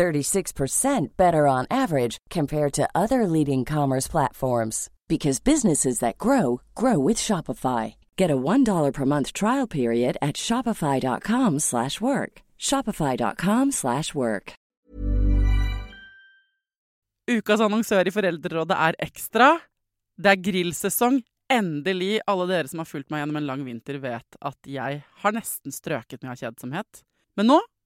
36% better on average compared to other leading commerce platforms because businesses that grow grow with Shopify. Get a $1 per month trial period at shopify.com/work. shopify.com/work. Ukas annonsør i Foreldrerådet er Ekstra. Det er grillsesong. Endelig. Alle dere som har fulgt meg gjennom en lang vinter, vet at jeg har nesten strøket med av. Men nå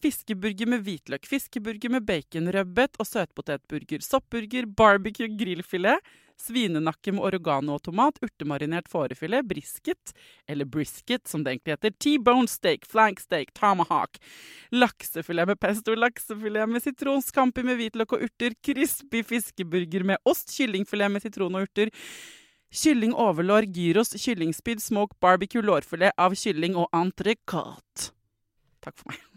fiskeburger med hvitløk, fiskeburger med bacon, rødbet og søtpotetburger, soppburger, barbecue, grillfilet, svinenakke med oregano og tomat, urtemarinert fårefilet, brisket, eller brisket som det egentlig heter, T-bone steak, flank steak, tomahawk, laksefilet med pesto, laksefilet med sitron, scampi med hvitløk og urter, crispy fiskeburger med ost, kyllingfilet med sitron og urter, kylling overlår, gyros, kyllingspyd, smoke, barbecue, lårfilet av kylling og entrecôte. Takk for meg.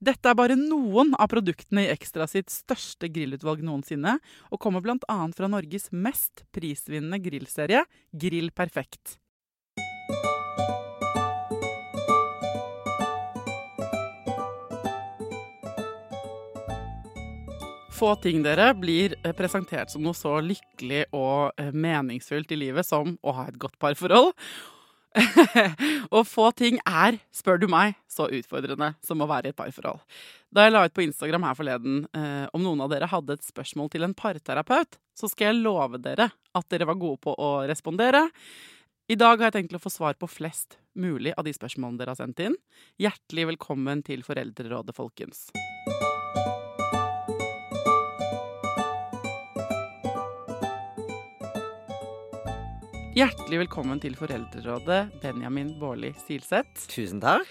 Dette er bare noen av produktene i Ekstra sitt største grillutvalg noensinne, og kommer bl.a. fra Norges mest prisvinnende grillserie, Grill Perfekt. Få ting dere blir eh, presentert som noe så lykkelig og meningsfylt meningsfullt i livet som å ha et godt parforhold. og få ting er, spør du meg, så utfordrende som å være i et parforhold. Da jeg la ut på Instagram her forleden eh, om noen av dere hadde et spørsmål til en parterapeut, så skal jeg love dere at dere var gode på å respondere. I dag har jeg tenkt å få svar på flest mulig av de spørsmålene dere har sendt inn. Hjertelig velkommen til Foreldrerådet, folkens. Hjertelig velkommen til Foreldrerådet, Benjamin Baarli Silseth. Tusen takk.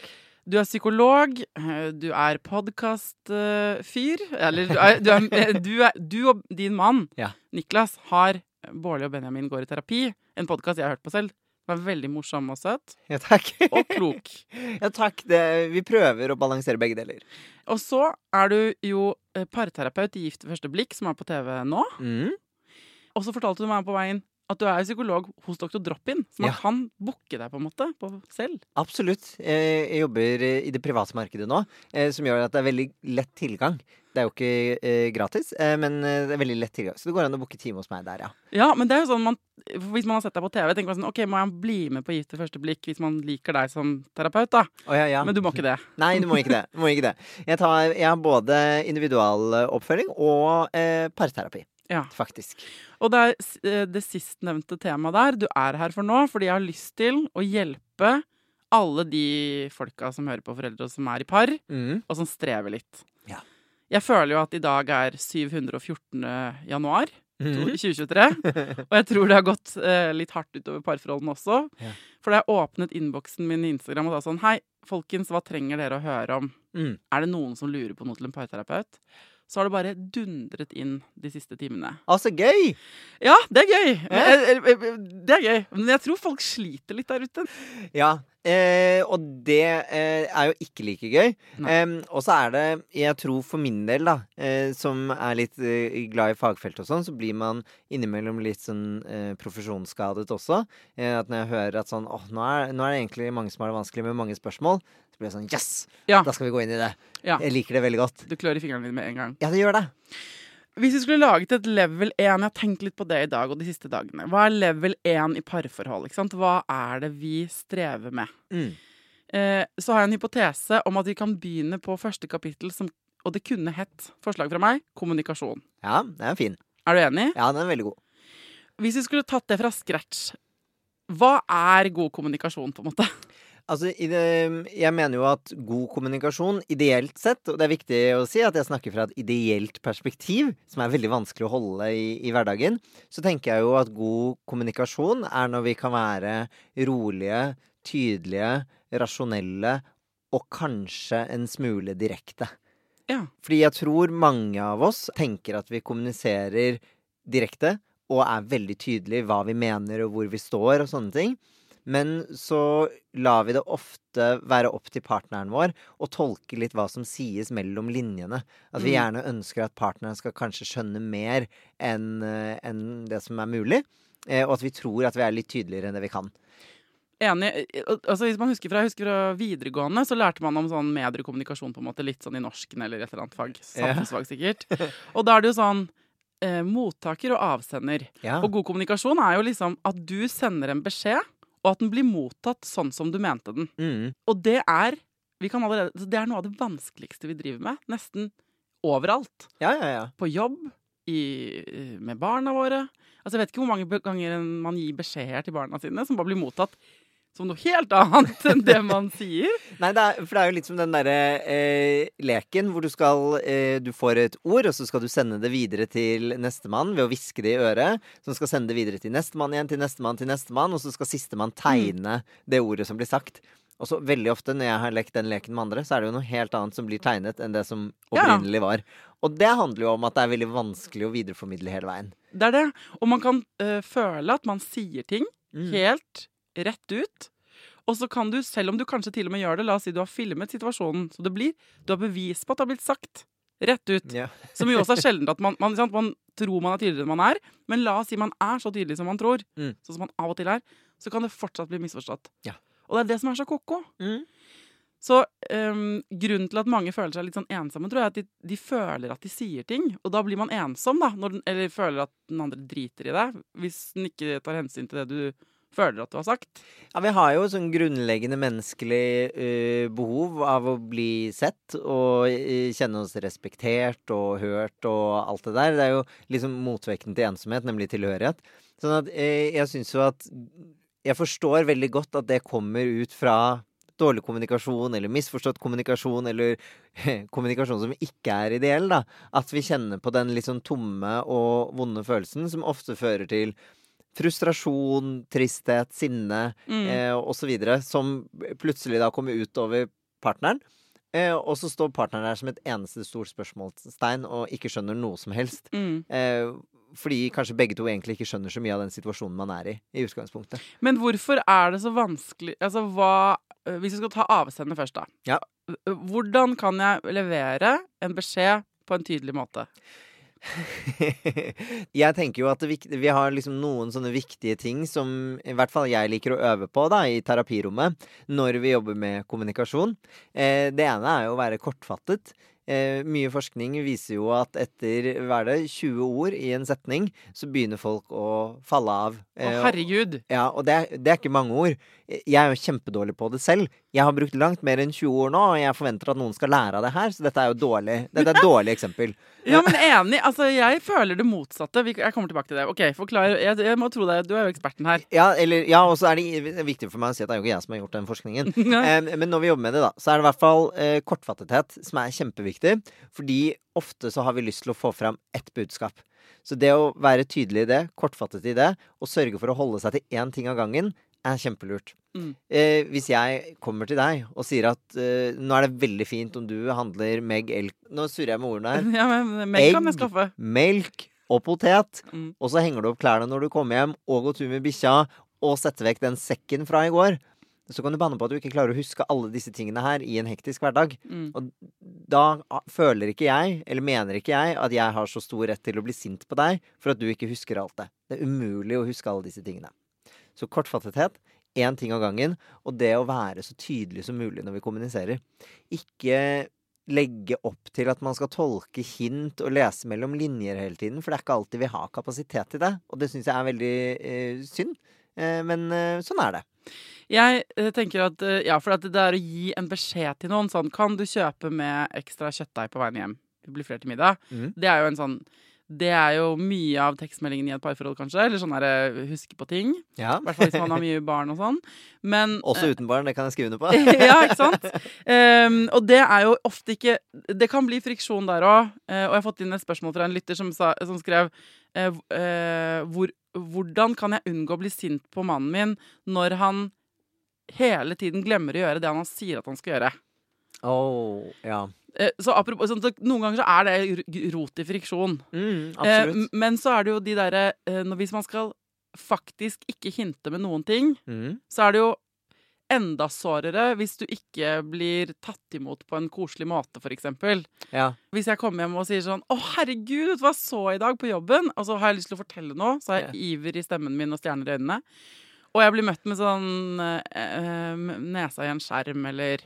Du er psykolog, eh, du er podkastfyr. Eller du, er, du, er, du, er, du, og din mann, Ja. Niklas, har Bårli og Benjamin går i terapi. En podkast jeg har hørt på selv. Den var veldig morsom og søt. Ja, takk. Og klok. ja, takk. Det, vi prøver å balansere begge deler. Og så er du jo eh, parterapeut i Gift ved første blikk, som er på TV nå. Mm. Og så fortalte du meg på veien at du er psykolog hos Dr. Drop-In, så man Ja. kan booke deg på en måte på selv. Absolutt. Jeg, jobber eh, i det private markedet nå, eh, som gjør at det er veldig lett tilgang. Det er jo ikke eh, gratis, men det er veldig lett tilgang. Så det går an å booke time hos meg der, ja. Ja, men det er jo sånn man, Hvis man har sett deg på TV, tenker man sånn OK, må jeg bli med på Gift ved første blikk hvis man liker deg som terapeut, da? Oh, ja, ja. Men du må ikke det. Nei, du må ikke det. Du må ikke det. Jeg, tar, jeg har både individualoppfølging og eh, parterapi, Ja. faktisk. Og det er eh, det sistnevnte temaet der du er her for nå, fordi jeg har lyst til å hjelpe alle de folka som hører på foreldre og som er i par, Mm. og som strever litt. Ja. Jeg føler jo at i dag er 714. januar Mm. 2023. Og jeg tror det har gått eh, litt hardt utover parforholdene også. Ja. For da jeg åpnet innboksen min i Instagram og sa sånn Hei, folkens, hva trenger dere å høre om? Mm. Er det noen som lurer på noe til en parterapeut? Så har det bare dundret inn de siste timene. Altså, gøy! Ja, det er gøy! Eh, eh, eh, Det er gøy. Men jeg tror folk sliter litt der ute. Ja, eh, og det eh, er jo ikke like gøy. Eh, og så er det, jeg tror for min del, da, eh, som er litt eh, glad i fagfelt og sånn, så blir man innimellom litt sånn eh, profesjonsskadet også. Eh, at når jeg hører at sånn åh, nå er, nå er det egentlig mange som har det vanskelig med mange spørsmål, jeg sånn yes! Ja. Da skal vi gå inn i det. Ja. Jeg liker det veldig godt. Du klør i fingrene dine med en gang. Ja, det gjør det. Hvis vi skulle laget et level 1 Jeg har tenkt litt på det i dag og de siste dagene. Hva er level 1 i parforhold? Hva er det vi strever med? Mm. Eh, så har jeg en hypotese om at vi kan begynne på første kapittel som Og det kunne hett, forslag fra meg, kommunikasjon. Ja, den er fin. Er du enig? Ja, den er veldig god. Hvis vi skulle tatt det fra scratch, hva er god kommunikasjon, på en måte? Altså, det, jeg mener jo at god kommunikasjon, ideelt sett, og det er viktig å si at jeg snakker fra et ideelt perspektiv, som er veldig vanskelig å holde i, i hverdagen, så tenker jeg jo at god kommunikasjon er når vi kan være rolige, tydelige, rasjonelle og kanskje en smule direkte. Ja. Fordi jeg tror mange av oss tenker at vi kommuniserer direkte og er veldig tydelige hva vi mener og hvor vi står og sånne ting. Men så lar vi det ofte være opp til partneren vår å tolke litt hva som sies mellom linjene. At vi Mm. gjerne ønsker at partneren skal kanskje skjønne mer enn en det som er mulig. eh, Og at vi tror at vi er litt tydeligere enn det vi kan. Enig. Altså, hvis man husker fra, husker fra videregående, så lærte man om sånn mediekommunikasjon på en måte litt sånn i norsken eller et eller annet fag. Samfunnsfag, sikkert. Og da er det jo sånn eh, mottaker og avsender. Ja. Og god kommunikasjon er jo liksom at du sender en beskjed, og at den blir mottatt sånn som du mente den. Mm. Og det er vi kan allerede, det er noe av det vanskeligste vi driver med. Nesten overalt. ja, ja, ja. På jobb, i, med barna våre. Altså, jeg vet ikke hvor mange ganger man gir beskjeder til barna sine som bare blir mottatt som noe helt annet enn det man sier. Nei, det er, for det er jo litt som den derre eh, leken hvor du skal eh, Du får et ord, og så skal du sende det videre til nestemann ved å hviske det i øret. Som skal sende det videre til nestemann igjen, til nestemann, til nestemann, og så skal sistemann tegne det ordet som blir sagt. Og så veldig ofte når jeg har lekt den leken med andre, så er det jo noe helt annet som blir tegnet enn det som opprinnelig var. Og det handler jo om at det er veldig vanskelig å videreformidle hele veien. Det er det. Og man kan øh, føle at man sier ting Mm. helt rett ut. Og så kan du, selv om du kanskje til og med gjør det, la oss si du har filmet situasjonen, så det blir, du har bevis på at det har blitt sagt rett ut. Ja. Som jo også er sjelden at man, man, sant, man tror man er tydeligere enn man er. Men la oss si man er så tydelig som man tror, Mm. sånn som man av og til er, så kan det fortsatt bli misforstått. Ja. Og det er det som er så ko-ko. Mm. Så um, grunnen til at mange føler seg litt sånn ensomme, tror jeg er at de, de føler at de sier ting. Og da blir man ensom, da. Når den, eller føler at den andre driter i deg. Hvis den ikke tar hensyn til det du føler at du har sagt. Ja, vi har jo sånn grunnleggende menneskelig uh, behov av å bli sett og uh, kjenne oss respektert og hørt og alt det der. Det er jo liksom motvekten til ensomhet, nemlig tilhørighet. Sånn at uh, jeg syns jo at Jeg forstår veldig godt at det kommer ut fra dårlig kommunikasjon eller misforstått kommunikasjon eller kommunikasjon som ikke er ideell, da. At vi kjenner på den litt sånn tomme og vonde følelsen som ofte fører til frustrasjon, tristhet, sinne Mm. eh, osv. Som plutselig da kommer ut over partneren. Eh, og så står partneren der som et eneste stort spørsmålstegn og ikke skjønner noe som helst. Mm. Eh, fordi kanskje begge to egentlig ikke skjønner så mye av den situasjonen man er i. i utgangspunktet. Men hvorfor er det så vanskelig Altså hva øh, Hvis vi skal ta avsender først, da. Ja. Hvordan kan jeg levere en beskjed på en tydelig måte? jeg tenker jo at vi har liksom noen sånne viktige ting som i hvert fall jeg liker å øve på da, i terapirommet når vi jobber med kommunikasjon. Eh, det ene er jo å være kortfattet. Eh, mye forskning viser jo at etter hva er det, 20 ord i en setning, så begynner folk å falle av. Å, Eh, herregud! Ja, og det, det er ikke mange ord. Jeg er jo kjempedårlig på det selv. Jeg har brukt langt mer enn 20 år nå, og jeg forventer at noen skal lære av det her, så dette er jo dårlig. Dette er et dårlig eksempel. Ja, men enig. Altså, jeg føler det motsatte. Jeg kommer tilbake til det. Ok, forklar. Jeg, jeg må tro deg. Du er jo eksperten her. Ja, eller, ja og så er det viktig for meg å si at det er jo ikke jeg som har gjort den forskningen. Eh, men når vi jobber med det, da, så er det i hvert fall eh, kortfattethet som er kjempeviktig. Fordi ofte så har vi lyst til å få fram ett budskap. Så det å være tydelig i det, kortfattet i det, og sørge for å holde seg til én ting av gangen, er kjempelurt. Mm. Eh, hvis jeg kommer til deg og sier at eh, nå er det veldig fint om du handler Meg Elk Nå surrer jeg med ordene her. Ja, men Meg kan jeg skaffe. Melk og potet. Mm. Og så henger du opp klærne når du kommer hjem, og går tur med bikkja, og setter vekk den sekken fra i går. Så kan du banne på at du ikke klarer å huske alle disse tingene her i en hektisk hverdag. Mm. Og da føler ikke jeg, eller mener ikke jeg, at jeg har så stor rett til å bli sint på deg for at du ikke husker alt det. Det er umulig å huske alle disse tingene. Så kortfattethet, én ting av gangen, og det å være så tydelig som mulig når vi kommuniserer. Ikke legge opp til at man skal tolke hint og lese mellom linjer hele tiden, for det er ikke alltid vi har kapasitet til det. Og det syns jeg er veldig eh, synd. Eh, men eh, sånn er det. Jeg eh, tenker at eh, ja, for at det er å gi en beskjed til noen sånn Kan du kjøpe med ekstra kjøttdeig på veien hjem? Det blir flere til middag. Mm. Det er jo en sånn Det er jo mye av tekstmeldingen i et parforhold, kanskje. Eller sånn derre huske på ting. Ja. Hvert fall hvis man har mye barn og sånn. Men Også uten barn, det kan jeg skrive under på. ja, ikke sant? Um, og det er jo ofte ikke Det kan bli friksjon der òg. og jeg har fått inn et spørsmål fra en lytter som, sa, som skrev uh, uh, hvor, Hvordan kan jeg unngå å bli sint på mannen min når han hele tiden glemmer å gjøre det han sier at han skal gjøre? Oh, ja. Eh, så apropos, sånn, så Noen ganger så er det rot i friksjon. Mm, Eh, men så er det jo de derre eh, Hvis man skal faktisk ikke hinte med noen ting, Mm. så er det jo enda sårere hvis du ikke blir tatt imot på en koselig måte, f.eks. Ja. Hvis jeg kommer hjem og sier sånn 'Å, herregud, vet du hva jeg så i dag på jobben?' Og så har jeg lyst til å fortelle noe, så har jeg iver i stemmen min og stjerner i øynene. Og jeg blir møtt med sånn eh, nesa i en skjerm eller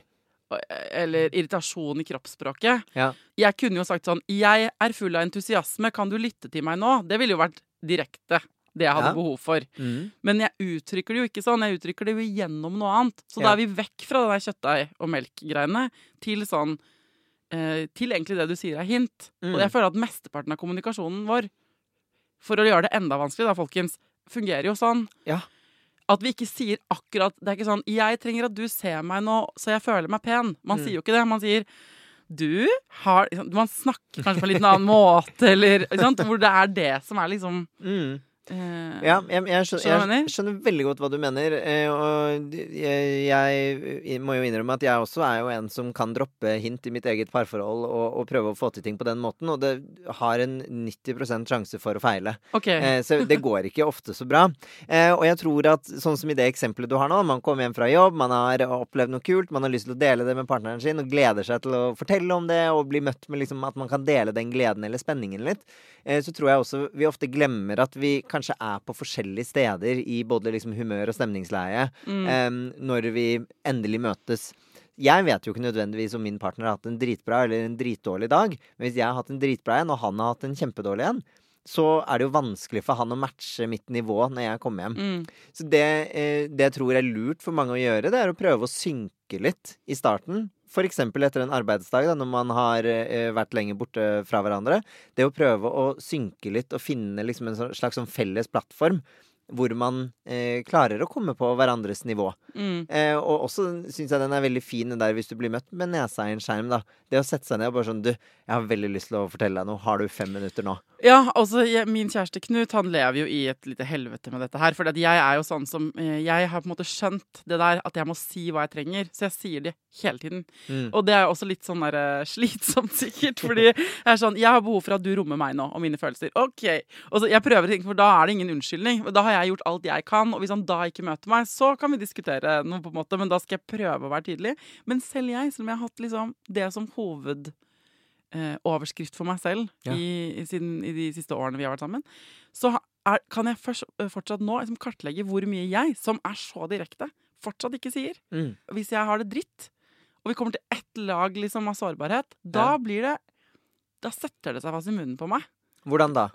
eller irritasjon i kroppsspråket. Ja. Jeg kunne jo sagt sånn 'Jeg er full av entusiasme, kan du lytte til meg nå?' Det ville jo vært direkte. Det jeg hadde Ja. behov for. Mm. Men jeg uttrykker det jo ikke sånn. Jeg uttrykker det jo gjennom noe annet. Så da er vi vekk fra det der kjøttdeig og melk-greiene til sånn eh, Til egentlig det du sier er hint. Mm. Og jeg føler at mesteparten av kommunikasjonen vår, for å gjøre det enda vanskelig, da, folkens, fungerer jo sånn. Ja. At vi ikke sier akkurat Det er ikke sånn 'Jeg trenger at du ser meg nå, så jeg føler meg pen'. Man Mm. sier jo ikke det. Man sier du har Man snakker kanskje på en litt annen måte, eller? Hvor det er det som er liksom Mm. Eh, Ja, jeg, jeg, skjønner, jeg skjønner veldig godt hva du mener. eh, Og jeg, jeg må jo innrømme at jeg også er jo en som kan droppe hint i mitt eget parforhold og, og prøve å få til ting på den måten, og det har en 90 sjanse for å feile. Okay. Eh, Så det går ikke ofte så bra. Og jeg tror at sånn som i det eksempelet du har nå, man kommer hjem fra jobb, man har opplevd noe kult, man har lyst til å dele det med partneren sin og gleder seg til å fortelle om det og bli møtt med liksom at man kan dele den gleden eller spenningen litt, så tror jeg også vi ofte glemmer at vi kanskje er på forskjellige steder i både liksom humør og stemningsleie Mm. um, når vi endelig møtes. Jeg vet jo ikke nødvendigvis om min partner har hatt en dritbra eller en dritdårlig dag, men hvis jeg har hatt en dritbra en, og han har hatt en kjempedårlig en, så er det jo vanskelig for han å matche mitt nivå når jeg kommer hjem. Mm. Så det, eh, det jeg tror er lurt for mange å gjøre, det er å prøve å synke litt i starten. F.eks. etter en arbeidsdag, da, når man har eh, vært lenge borte fra hverandre. Det å prøve å synke litt og finne liksom en slags sånn felles plattform. Hvor man eh, klarer å komme på hverandres nivå. Mm. Eh, og også syns jeg den er veldig fin den der hvis du blir møtt med nesa i en skjerm. da Det å sette seg ned og bare sånn Du, jeg har veldig lyst til å fortelle deg noe. Har du fem minutter nå? Ja, altså jeg, min kjæreste Knut han lever jo i et lite helvete med dette her. For jeg er jo sånn som eh, Jeg har på en måte skjønt det der at jeg må si hva jeg trenger. Så jeg sier det hele tiden. Mm. Og det er jo også litt sånn der, eh, slitsomt, sikkert. Fordi jeg er sånn Jeg har behov for at du rommer meg nå og mine følelser. OK. Og så jeg prøver å tenke, for da er det ingen unnskyldning. Da har jeg gjort alt jeg kan. Og hvis han da ikke møter meg, så kan vi diskutere noe, på en måte. Men da skal jeg prøve å være tydelig. Men selv jeg, selv om jeg har hatt liksom det som hovedoverskrift eh, for meg selv Ja. i, i, siden, i de siste årene vi har vært sammen, så er, kan jeg først, eh, fortsatt nå liksom, kartlegge hvor mye jeg, som er så direkte, fortsatt ikke sier. Mm. Hvis jeg har det dritt, og vi kommer til ett lag liksom, av sårbarhet, da Ja. blir det Da setter det seg fast i munnen på meg. Hvordan da?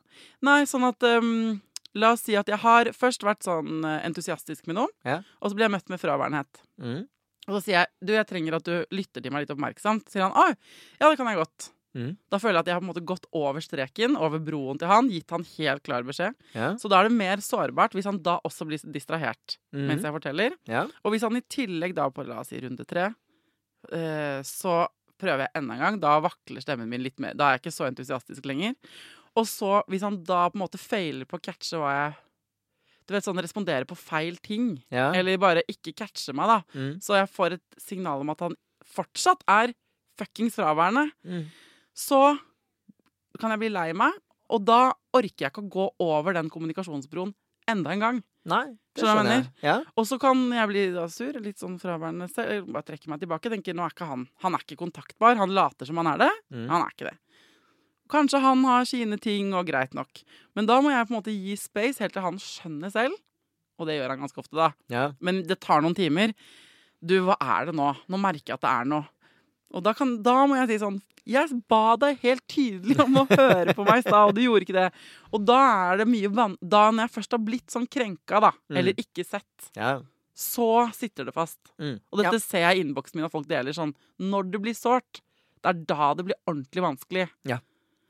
Nei, sånn at um, La oss si at jeg har først vært sånn eh, entusiastisk med noe, Ja. og så blir jeg møtt med fraværenhet. Mm. Og så sier jeg du, jeg trenger at du lytter til meg litt oppmerksomt. Sier han oi, ja, det kan jeg godt. Mm. Da føler jeg at jeg har på en måte gått over streken, over broen til han, gitt han helt klar beskjed. Ja. Så da er det mer sårbart hvis han da også blir distrahert mm. mens jeg forteller. ja. Og hvis han i tillegg da på la oss si runde tre, eh, så prøver jeg enda en gang. Da vakler stemmen min litt mer. Da er jeg ikke så entusiastisk lenger. Og så, hvis han da på en måte feiler på å catche hva jeg Du vet, sånn responderer på feil ting. ja. Eller bare ikke catcher meg, da. Mm. Så jeg får et signal om at han fortsatt er fuckings fraværende. Mm. Så kan jeg bli lei meg, og da orker jeg ikke å gå over den kommunikasjonsbroen enda en gang. Nei, det Skjønner skjønner jeg. Ja. Og så kan jeg bli da sur, litt sånn fraværende selv, bare trekke meg tilbake. Tenker nå er ikke han Han er ikke kontaktbar. Han later som han er det. Mm. Han er ikke det. Kanskje han har sine ting, og greit nok. Men da må jeg på en måte gi space helt til han skjønner selv. Og det gjør han ganske ofte, da. Ja. Men det tar noen timer. Du, hva er det nå? Nå merker jeg at det er noe. Og da, kan, da må jeg si sånn Jeg ba deg helt tydelig om å høre på meg i stad, og du gjorde ikke det. Og da er det mye van... Da når jeg først har blitt sånn krenka, da, Mm. eller ikke sett, ja. så sitter det fast. Mm. Og dette ser jeg i innboksen min at folk deler sånn Når det blir sårt, det er da det blir ordentlig vanskelig. Ja.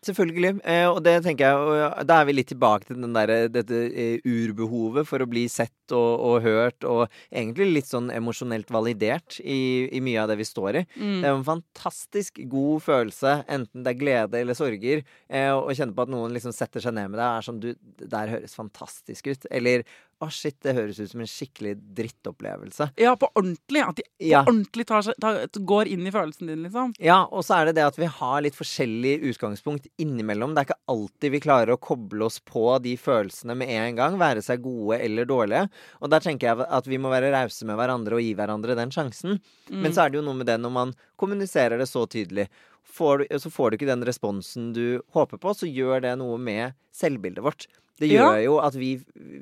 Selvfølgelig. Eh, og det tenker jeg Da er vi litt tilbake til den der, dette eh, urbehovet for å bli sett og, og hørt, og egentlig litt sånn emosjonelt validert i, i, mye av det vi står i. Mm. Det er en fantastisk god følelse, enten det er glede eller sorger, eh, å kjenne på at noen liksom setter seg ned med deg og er sånn Du, det der høres fantastisk ut. Eller å, oh shit, det høres ut som en skikkelig drittopplevelse. Ja, på ordentlig. At de på ordentlig tar tar, går inn i følelsen din, liksom. Ja, og så er det det at vi har litt forskjellig utgangspunkt innimellom. Det er ikke alltid vi klarer å koble oss på de følelsene med en gang, være seg gode eller dårlige. Og der tenker jeg at vi må være rause med hverandre og gi hverandre den sjansen. Mm. Men så er det jo noe med det når man kommuniserer det så tydelig. Får du, så får du ikke den responsen du håper på, så gjør det noe med selvbildet vårt. Det Ja. gjør jo at vi,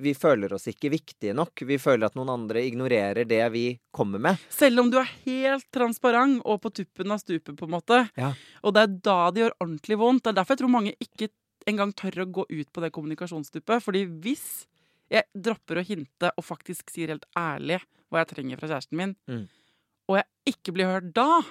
vi føler oss ikke viktige nok. Vi føler at noen andre ignorerer det vi kommer med. Selv om du er helt transparent og på tuppen av stupet, på en måte. Ja. Og det er da det gjør ordentlig vondt. Det er derfor jeg tror mange ikke engang tør å gå ut på det kommunikasjonsstupet. Fordi hvis jeg dropper å hinte og faktisk sier helt ærlig hva jeg trenger fra kjæresten min, Mm. og jeg ikke blir hørt da,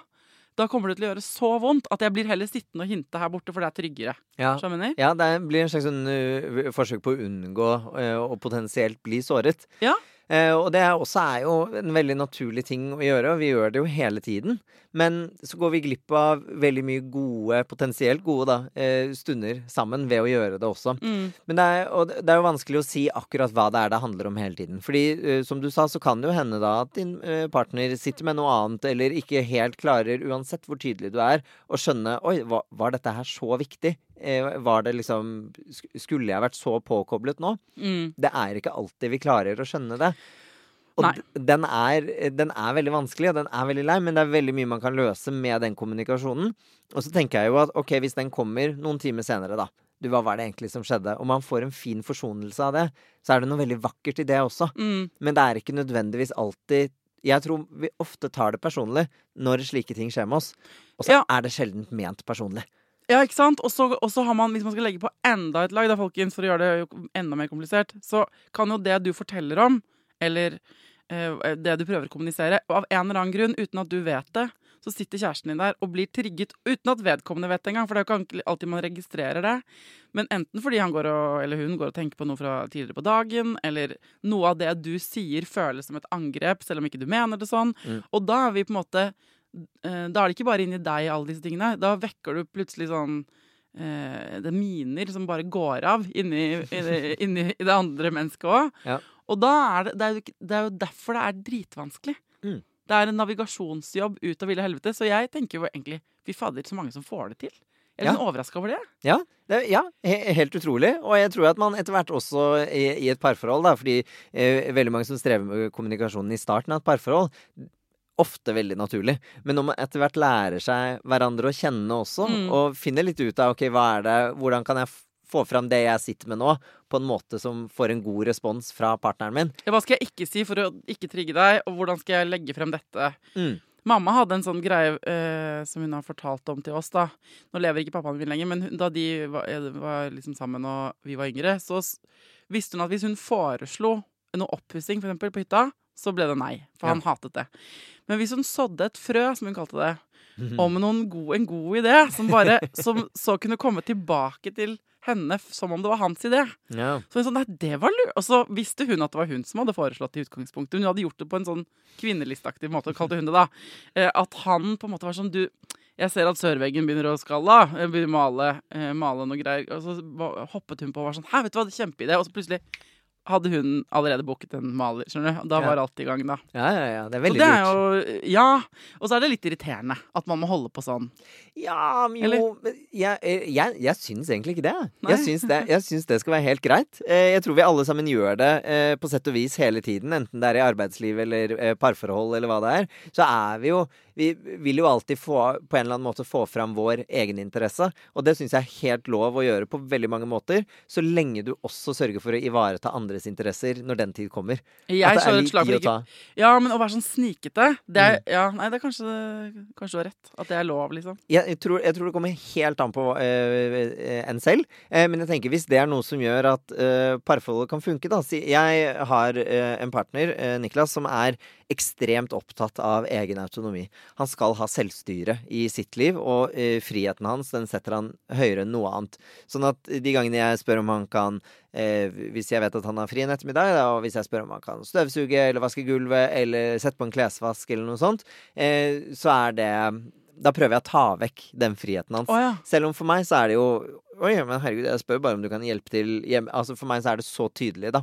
da kommer det til å gjøre så vondt at jeg blir heller sittende og hinte her borte, for det er tryggere. Ja. Ja, det blir en slags sånn, uh, forsøk på å unngå uh, å potensielt bli såret. Ja. Eh, og det også er jo en veldig naturlig ting å gjøre, og vi gjør det jo hele tiden. Men så går vi glipp av veldig mye gode, potensielt gode da, eh, stunder sammen ved å gjøre det også. Mm. Men det er, og det er jo vanskelig å si akkurat hva det er det handler om hele tiden. Fordi eh, som du sa, så kan det jo hende da at din partner sitter med noe annet, eller ikke helt klarer, uansett hvor tydelig du er, å skjønne Oi, var dette her så viktig? Eh, var det liksom Skulle jeg vært så påkoblet nå? Mm. Det er ikke alltid vi klarer å skjønne det. Og den er, den er veldig vanskelig, og den er veldig lei, men det er veldig mye man kan løse med den kommunikasjonen. Og så tenker jeg jo at ok, hvis den kommer noen timer senere, da. Du, hva var det egentlig som skjedde? Og man får en fin forsonelse av det, så er det noe veldig vakkert i det også. Mm. Men det er ikke nødvendigvis alltid Jeg tror vi ofte tar det personlig når slike ting skjer med oss. Og så Ja. er det sjelden ment personlig. Ja, ikke sant? Og så har man, hvis man skal legge på enda et lag, da, folkens, for å gjøre det jo enda mer komplisert, så kan jo det du forteller om, eller eh, det du prøver å kommunisere, av en eller annen grunn, uten at du vet det, så sitter kjæresten din der og blir trigget uten at vedkommende vet det engang. For det er jo ikke alltid man registrerer det. Men enten fordi han går og, eller hun går og tenker på noe fra tidligere på dagen, eller noe av det du sier føles som et angrep, selv om ikke du mener det sånn. Mm. Og da er vi på en måte Da er det ikke bare inni deg, alle disse tingene. Da vekker du plutselig sånn eh, Det er miner som bare går av inni, inni, inni det andre mennesket òg. Ja. Og da er det, det, er jo, det er jo derfor det er dritvanskelig. Mm. Det er en navigasjonsjobb ut av ville helvete. Så jeg tenker jo egentlig Fy fader, så mange som får det til. Jeg er Ja. litt overraska over det. Ja, det, ja he, helt utrolig. Og jeg tror at man etter hvert også i, i et parforhold, da, fordi eh, veldig mange som strever med kommunikasjonen i starten av et parforhold, ofte veldig naturlig. Men når man etter hvert lærer seg hverandre å kjenne også, Mm. og finner litt ut av ok, hva er det, hvordan kan jeg få fram det jeg sitter med nå, på en måte som får en god respons fra partneren min. Ja, Hva skal jeg ikke si for å ikke trigge deg, og hvordan skal jeg legge frem dette? Mm. Mamma hadde en sånn greie eh, som hun har fortalt om til oss. da. Nå lever ikke pappaen min lenger, men da de var, eh, var liksom sammen og vi var yngre, så visste hun at hvis hun foreslo noe oppussing for på hytta, så ble det nei. For han hatet det. Men hvis hun sådde et frø, som hun kalte det, Mhm. om god, en god idé, som, bare, som så kunne komme tilbake til henne som om det var hans idé. Ja. Så hun sånn, nei, det var lurt. Og så visste hun at det var hun som hadde foreslått det i utgangspunktet. Hun hadde gjort det på en sånn kvinnelisteaktig måte, kalte hun det da. Eh, At han på en måte var sånn, du, jeg ser at sørveggen begynner å skalle begynner å male, eh, male noe greier. Og så hoppet hun på og var sånn, hæ, vet du hva, kjempeidé. Og så plutselig hadde hun allerede booket en maler, skjønner du. Og Da var alt i gang da. ja, ja, ja. Det er veldig lurt. ja. Og så er det litt irriterende at man må holde på sånn. Ja, men jo men jeg, jeg, jeg syns egentlig ikke det. Nei. Jeg syns det, jeg syns det skal være helt greit. Eh, Jeg tror vi alle sammen gjør det eh, på sett og vis hele tiden, enten det er i arbeidsliv eller eh, parforhold eller hva det er. Så er vi jo Vi vil jo alltid få, på en eller annen måte få fram vår egeninteresse, og det syns jeg er helt lov å gjøre på veldig mange måter, så lenge du også sørger for å ivareta andres interesser når den tid kommer. Jeg At det er litt slag å ta. Ja, men å være sånn snikete, det Mm. er, ja, nei, det er kanskje, kanskje du har rett. At det er lov, liksom. Jeg tror, jeg tror det kommer helt an på øh, en selv. Eh, men jeg tenker hvis det er noe som gjør at øh, parforholdet kan funke, da. Si, jeg har øh, en partner, Niklas, som er ekstremt opptatt av egen autonomi. Han skal ha selvstyre i sitt liv, og friheten hans den setter han høyere enn noe annet. Sånn at de gangene jeg spør om han kan eh, Hvis jeg vet at han har fri en ettermiddag, da, og hvis jeg spør om han kan støvsuge eller vaske gulvet eller sette på en klesvask eller noe sånt, eh, så er det da prøver jeg å ta vekk den friheten hans. Oh, ja. Selv om for meg så er det jo Oi, men herregud, jeg spør bare om du kan hjelpe til hjemme. Altså For meg så er det så tydelig, da.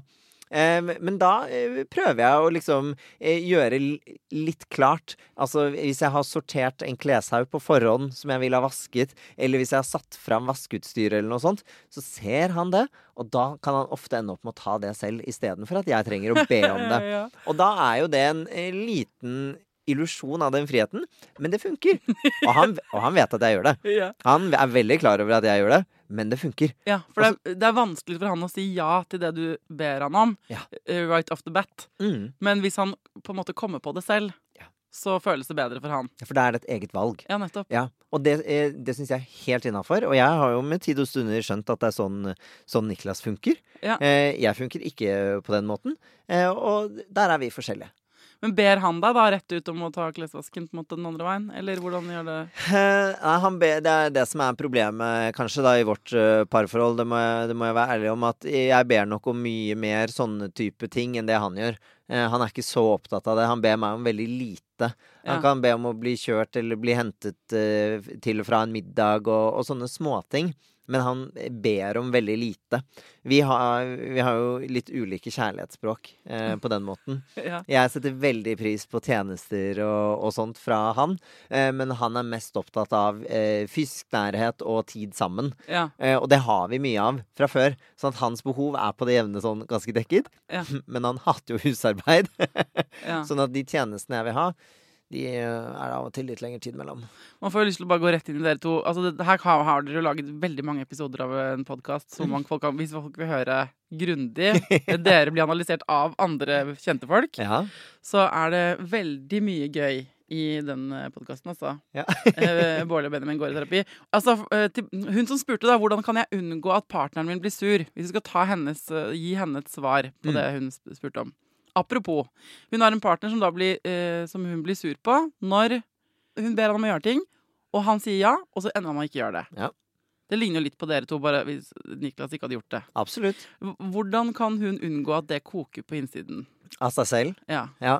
Eh, men da eh, prøver jeg å liksom eh, gjøre litt klart. Altså hvis jeg har sortert en kleshaug på forhånd som jeg vil ha vasket, eller hvis jeg har satt fram vaskeutstyr eller noe sånt, så ser han det, og da kan han ofte ende opp med å ta det selv istedenfor at jeg trenger å be om det. Og da er jo det en liten illusjon av den friheten, men det funker. Og han, og han vet at jeg gjør det. Han er veldig klar over at jeg gjør det, men det funker. Ja, for det, er, det er vanskelig for han å si ja til det du ber han om, Ja. eh, right off the bat. Mm. Men hvis han på en måte kommer på det selv, Ja. så føles det bedre for han. For da er det et eget valg. Ja, nettopp. Ja, og det, eh, det syns jeg er helt innafor. Og jeg har jo med tid og stunder skjønt at det er sånn, sånn Niklas funker. Ja. Eh, jeg funker ikke på den måten. Og der er vi forskjellige. Men ber han deg da rett ut om å ta klesvasken på en måte den andre veien? Eller hvordan gjør det Eh, nei, han be, det er det som er problemet kanskje da i vårt uh, parforhold. Det må, jeg, det må jeg være ærlig om. At jeg ber nok om mye mer sånne type ting enn det han gjør. Eh, han er ikke så opptatt av det. Han ber meg om veldig lite. Han Ja. kan be om å bli kjørt eller bli hentet uh, til og fra en middag og, og sånne småting. Men han ber om veldig lite. Vi har, vi har jo litt ulike kjærlighetsspråk eh, på den måten. Ja. Jeg setter veldig pris på tjenester og, og sånt fra han, eh, men han er mest opptatt av eh, fysisk nærhet og tid sammen. Ja. Eh, og det har vi mye av fra før, sånn at hans behov er på det jevne sånn ganske dekket. Ja. Men han hater jo husarbeid, ja. sånn at de tjenestene jeg vil ha, de eh, er av og til litt lengre tid mellom. Man får jo lyst til å bare gå rett inn i dere to. Altså, det, her har, har dere jo laget veldig mange episoder av en podkast. Så man, folk kan, hvis folk vil høre grundig dere blir analysert av andre kjente folk, Ja. så er det veldig mye gøy i den podkasten, altså. Ja. Eh, Bårli og Benjamin går i terapi. Altså, eh, hun som spurte da, hvordan kan jeg unngå at partneren min blir sur? Hvis du skal ta hennes, eh, gi henne et svar på Mm. det hun spurte om. Apropos, hun har en partner som, blir, eh, som hun blir sur på når hun ber han om å gjøre ting, og han sier ja, og så ender han med å ikke gjøre det. Ja. Det ligner jo litt på dere to, bare hvis Niklas ikke hadde gjort det. Absolutt. Hvordan kan hun unngå at det koker på innsiden? Av seg selv. Ja. Ja.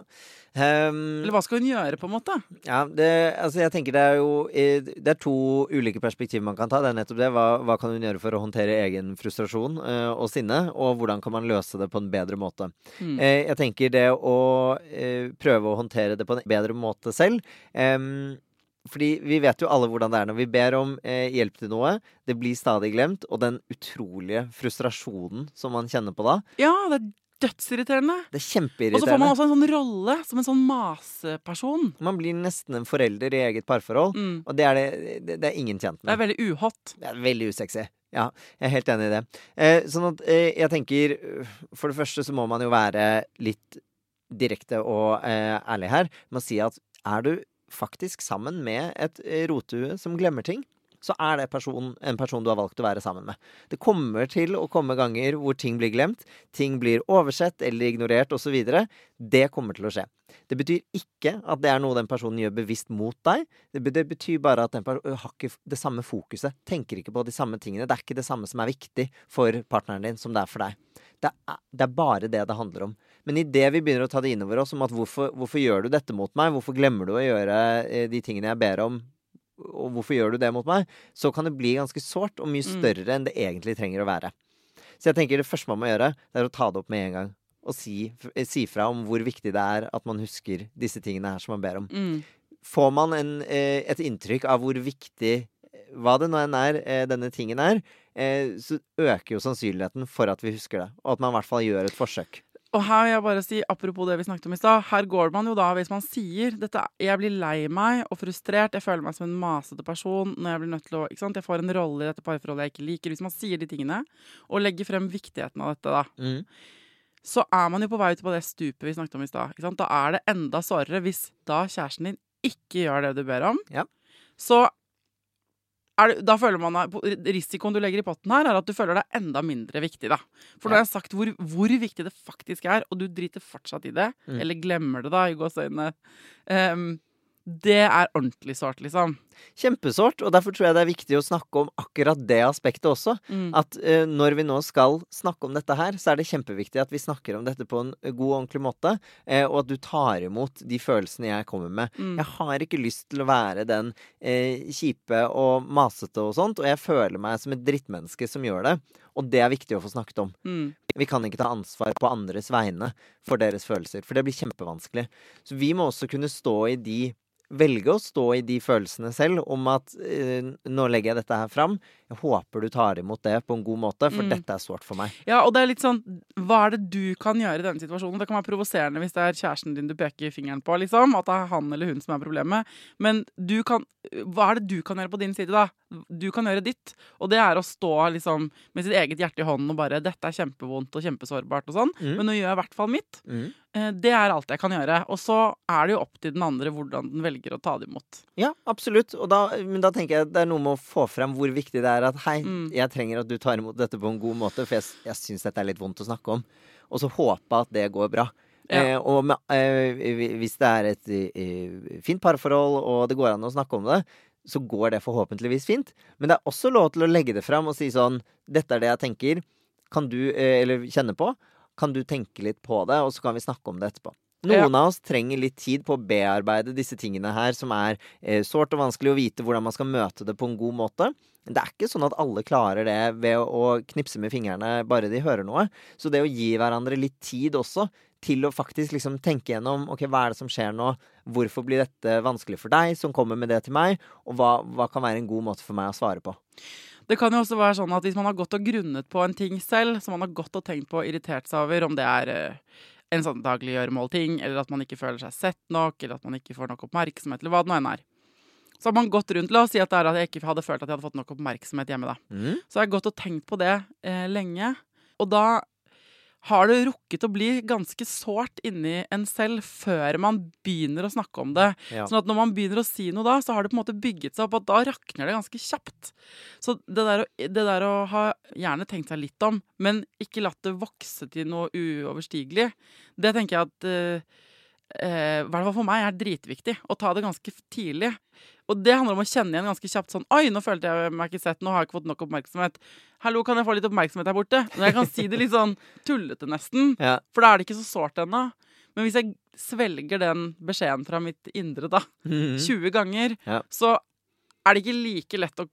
Um, Eller hva skal hun gjøre, på en måte? Ja, det, altså jeg tenker det er jo eh, Det er to ulike perspektiver man kan ta. Det er nettopp det. Hva, hva kan hun gjøre for å håndtere egen frustrasjon uh, og sinne? Og hvordan kan man løse det på en bedre måte? Mm. Uh, jeg tenker det å uh, prøve å håndtere det på en bedre måte selv. em, fordi vi vet jo alle hvordan det er når vi ber om eh, hjelp til noe. Det blir stadig glemt. Og den utrolige frustrasjonen som man kjenner på da, Ja, det er dødsirriterende. det er kjempeirriterende. Og så får man også en sånn rolle som en sånn maseperson. Man blir nesten en forelder i eget parforhold. Mm. Og det er, det, det, det er ingen tjent med. Det er veldig uhot. Det er veldig usexy. Ja, jeg er helt enig i det. Eh, sånn at eh, jeg tenker For det første så må man jo være litt direkte og eh, ærlig her med å si at er du faktisk sammen med et rotehue som glemmer ting, så er det person, en person du har valgt å være sammen med. Det kommer til å komme ganger hvor ting blir glemt, ting blir oversett eller ignorert osv. Det kommer til å skje. Det betyr ikke at det er noe den personen gjør bevisst mot deg. Det, betyr bare at den personen har ikke det samme fokuset. Tenker ikke på de samme tingene. Det er ikke det samme som er viktig for partneren din, som det er for deg. Det er, det er bare det det handler om. Men idet vi begynner å ta det innover oss om at hvorfor, hvorfor gjør du dette mot meg, hvorfor glemmer du å gjøre eh, de tingene jeg ber om, og hvorfor gjør du det mot meg, så kan det bli ganske sårt og mye Mm. større enn det egentlig trenger å være. Så jeg tenker det første man må gjøre, det er å ta det opp med en gang. Og si, si fra om hvor viktig det er at man husker disse tingene her som man ber om. Mm. Får man en, eh, et inntrykk av hvor viktig eh, hva det nå enn er eh, denne tingen er, eh, så øker jo sannsynligheten for at vi husker det. Og at man i hvert fall gjør et forsøk. Og her vil jeg bare si, apropos det vi snakket om i stad, her går man jo da, hvis man sier dette, jeg blir lei meg og frustrert, jeg føler meg som en masete person når jeg blir nødt til å, ikke sant, jeg får en rolle i dette parforholdet jeg ikke liker. Hvis man sier de tingene, og legger frem viktigheten av dette da, Mm. så er man jo på vei ut på det stupet vi snakket om i stad. Da er det enda sårere hvis da kjæresten din ikke gjør det du ber om. Ja. Så det, da føler man Risikoen du legger i potten her, er at du føler deg enda mindre viktig. da. For da har jeg sagt hvor, hvor, viktig det faktisk er, og du driter fortsatt i det. Mm. Eller glemmer det, da, i gåseøynene. Um, det er ordentlig sårt, liksom. Kjempesårt, og derfor tror jeg det er viktig å snakke om akkurat det aspektet også. Mm. At uh, når vi nå skal snakke om dette her, så er det kjempeviktig at vi snakker om dette på en god og ordentlig måte, uh, og at du tar imot de følelsene jeg kommer med. Mm. Jeg har ikke lyst til å være den uh, kjipe og masete og sånt, og jeg føler meg som et drittmenneske som gjør det. Og det er viktig å få snakket om. Mm. Vi kan ikke ta ansvar på andres vegne for deres følelser, for det blir kjempevanskelig. Så vi må også kunne stå i de velge å stå i de følelsene selv om at uh, nå legger jeg dette her fram. Jeg håper du tar imot det på en god måte, for mm. dette er sårt for meg. Ja, og det er litt sånn Hva er det du kan gjøre i denne situasjonen? Det kan være provoserende hvis det er kjæresten din du peker fingeren på, liksom. At det er han eller hun som er problemet. Men du kan Hva er det du kan gjøre på din side, da? Du kan gjøre ditt. Og det er å stå liksom med sitt eget hjerte i hånden og bare 'Dette er kjempevondt og kjempesårbart', og sånn. Mm. Men nå gjør jeg i hvert fall mitt. Mm. Eh, det er alt jeg kan gjøre. Og så er det jo opp til den andre hvordan den velger å ta det imot. Ja, absolutt. Da, men da tenker jeg at det er noe med å få frem hvor viktig det er at hei, mm. jeg trenger at du tar imot dette på en god måte, for jeg, jeg syns dette er litt vondt å snakke om. Og så håpe at det går bra. Ja. Eh, og med, eh, hvis det er et eh, fint parforhold, og det går an å snakke om det, så går det forhåpentligvis fint. Men det er også lov til å legge det fram og si sånn Dette er det jeg tenker. Kan du, eh, eller kjenne på kan du tenke litt på det, og så kan vi snakke om det etterpå. Noen ja. av oss trenger litt tid på å bearbeide disse tingene her, som er eh, sårt og vanskelig å vite hvordan man skal møte det på en god måte. Det er ikke sånn at alle klarer det ved å knipse med fingrene bare de hører noe. Så det å gi hverandre litt tid også til å faktisk liksom tenke gjennom ok, hva er det som skjer nå, hvorfor blir dette vanskelig for deg som kommer med det til meg, og hva, hva kan være en god måte for meg å svare på. Det kan jo også være sånn at hvis man har gått og grunnet på en ting selv, som man har gått og tenkt på og irritert seg over, om det er uh, en sånn dagliggjøremålting, eller at man ikke føler seg sett nok, eller at man ikke får nok oppmerksomhet, eller hva det nå enn er. Så har man gått rundt La oss si at det er at jeg ikke hadde følt at jeg hadde fått nok oppmerksomhet hjemme. da. Mm. Så har jeg gått og tenkt på det eh, lenge. Og da har det rukket å bli ganske sårt inni en selv før man begynner å snakke om det. Ja. Sånn at når man begynner å si noe da, så har det på en måte bygget seg opp, og da rakner det ganske kjapt. Så det der, det der å ha gjerne tenkt seg litt om, men ikke latt det vokse til noe uoverstigelig, det tenker jeg at eh, hvert fall for meg, er dritviktig. Å ta det ganske tidlig. Og det handler om å kjenne igjen ganske kjapt sånn Oi, nå følte jeg meg ikke sett. Nå har jeg ikke fått nok oppmerksomhet. Hallo, kan jeg få litt oppmerksomhet her borte? Når jeg kan si det litt sånn tullete, nesten. Ja. For da er det ikke så sårt ennå. Men hvis jeg svelger den beskjeden fra mitt indre da, mm -hmm. 20 ganger, ja. så er det ikke like lett å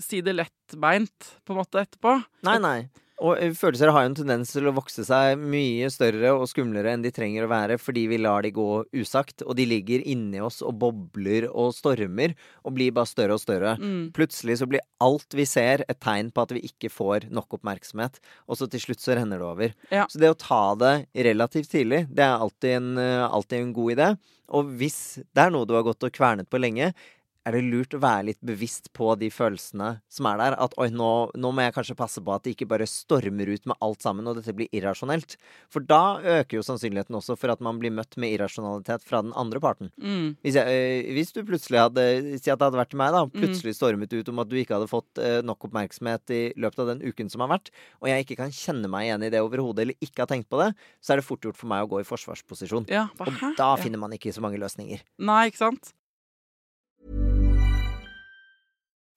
si det lettbeint på en måte etterpå. Nei, nei. Og eh, følelser har jo en tendens til å vokse seg mye større og skumlere enn de trenger å være, fordi vi lar de gå usagt, og de ligger inni oss og bobler og stormer, og blir bare større og større. Mm. Plutselig så blir alt vi ser, et tegn på at vi ikke får nok oppmerksomhet, og så til slutt så renner det over. Ja. Så det å ta det relativt tidlig, det er alltid en, eh, alltid en god idé. Og hvis det er noe du har gått og kvernet på lenge, er det lurt å være litt bevisst på de følelsene som er der. At oi, nå, nå, må jeg kanskje passe på at det ikke bare stormer ut med alt sammen, og dette blir irrasjonelt. For da øker jo sannsynligheten også for at man blir møtt med irrasjonalitet fra den andre parten. Mm. Hvis, jeg, øh, hvis, du plutselig hadde Si at det hadde vært til meg, da. Mm. Plutselig stormet ut om at du ikke hadde fått øh, nok oppmerksomhet i løpet av den uken som har vært, og jeg ikke kan kjenne meg igjen i det overhodet, eller ikke har tenkt på det, så er det fort gjort for meg å gå i forsvarsposisjon. Ja, og da finner man ikke så mange løsninger. Nei, ikke sant?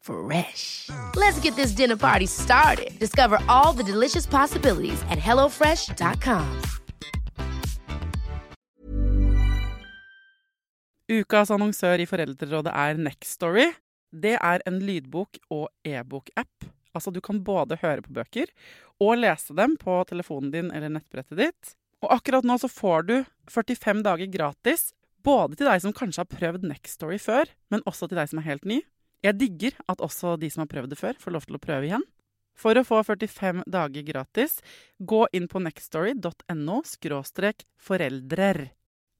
Fresh. Let's get this dinner party started. Discover all the delicious possibilities at HelloFresh.com. Ukas annonsør i Foreldrerådet er Nextory. Det er en lydbok- og e-bok-app. Altså du kan både høre på bøker og lese dem på telefonen din eller nettbrettet ditt. Og akkurat nå så får du 45 dager gratis, både til deg som kanskje har prøvd Nextory før, men også til deg som er helt ny. Jeg digger at også de som har prøvd det før, får lov til å prøve igjen. For å få 45 dager gratis, gå inn på nextstory.no foreldrer.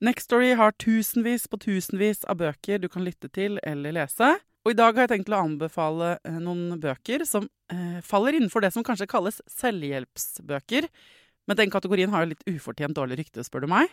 Nextstory har tusenvis på tusenvis av bøker du kan lytte til eller lese. Og i dag har jeg tenkt å anbefale eh, noen bøker som eh, faller innenfor det som kanskje kalles selvhjelpsbøker. Men den kategorien har jo litt ufortjent dårlig rykte, spør du meg.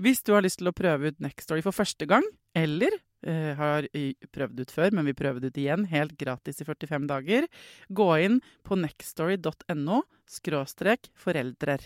Hvis du har lyst til å prøve ut Nextory for første gang, eller eh, har prøvd ut før, men vil prøve det ut igjen helt gratis i 45 dager, gå inn på skråstrek foreldrer.